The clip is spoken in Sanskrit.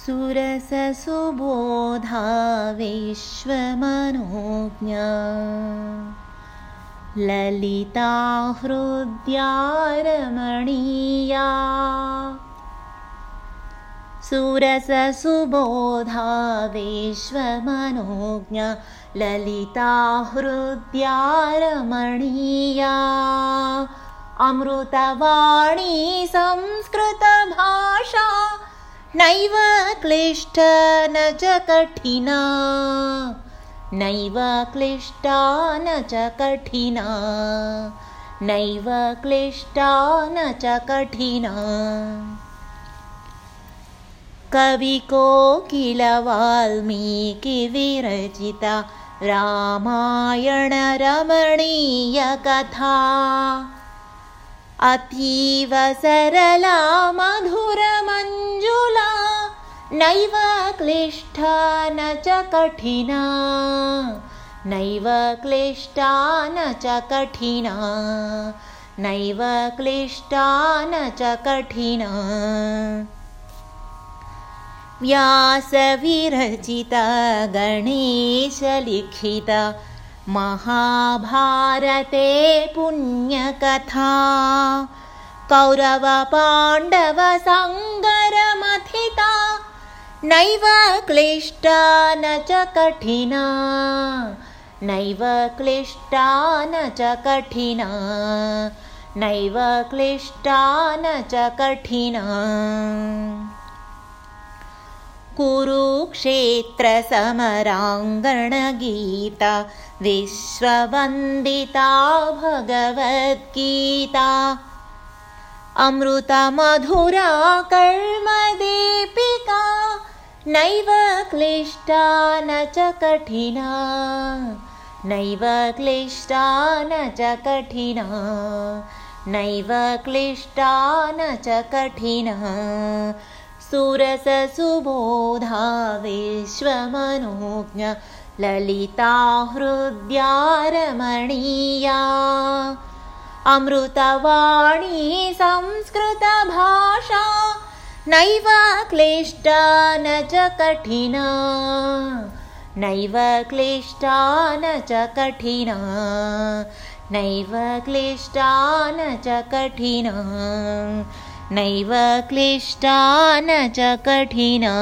सुरससुबोधा विश्वमनोज्ञा ललिता हृद्यारमणीया सुरससुबोधा विश्वमनोज्ञा ललिता हृद्यारमणीया अमृतवाणी संस्कृतभाषा नैव क्लिष्टा न च कठिना। नैव क्लिष्टा न च कठिना। नैव क्लिष्टा न च कठिना। कविको किल वाल्मीकिविरचिता रामायणरमणीयकथा। अतीव सरला मधुरमञ्जुला नैव क्लिष्टा न च कठिना। नैव क्लिष्टा न च कठिना। नैव क्लिष्टा न च कठिना। व्यासविरचिता गणेशलिखिता महाभारते पुण्यकथा। कौरवपाण्डवसङ्गरमथिता नैव क्लिष्टा न च कठिना। नैव क्लिष्टा न च कठिना। नैव क्लिष्टा न च कठिना। कुरुक्षेत्रसमराङ्गणगीता विश्ववन्दिता भगवद्गीता। अमृतमधुरा कर्मदीपिका नैव क्लिष्टा न च कठिना। नैव क्लिष्टा न च कठिना। नैव क्लिष्टा न च कठिना। सुरससुबोधा विश्वमनोज्ञ ललिता हृद्यारमणीया। अमृतवाणी संस्कृतभाषा नैव क्लिष्टा न च कठिना। नैव क्लिष्टा न च कठिना। नैव क्लिष्टा न च कठिना। नैव क्लिष्टा न च कठिना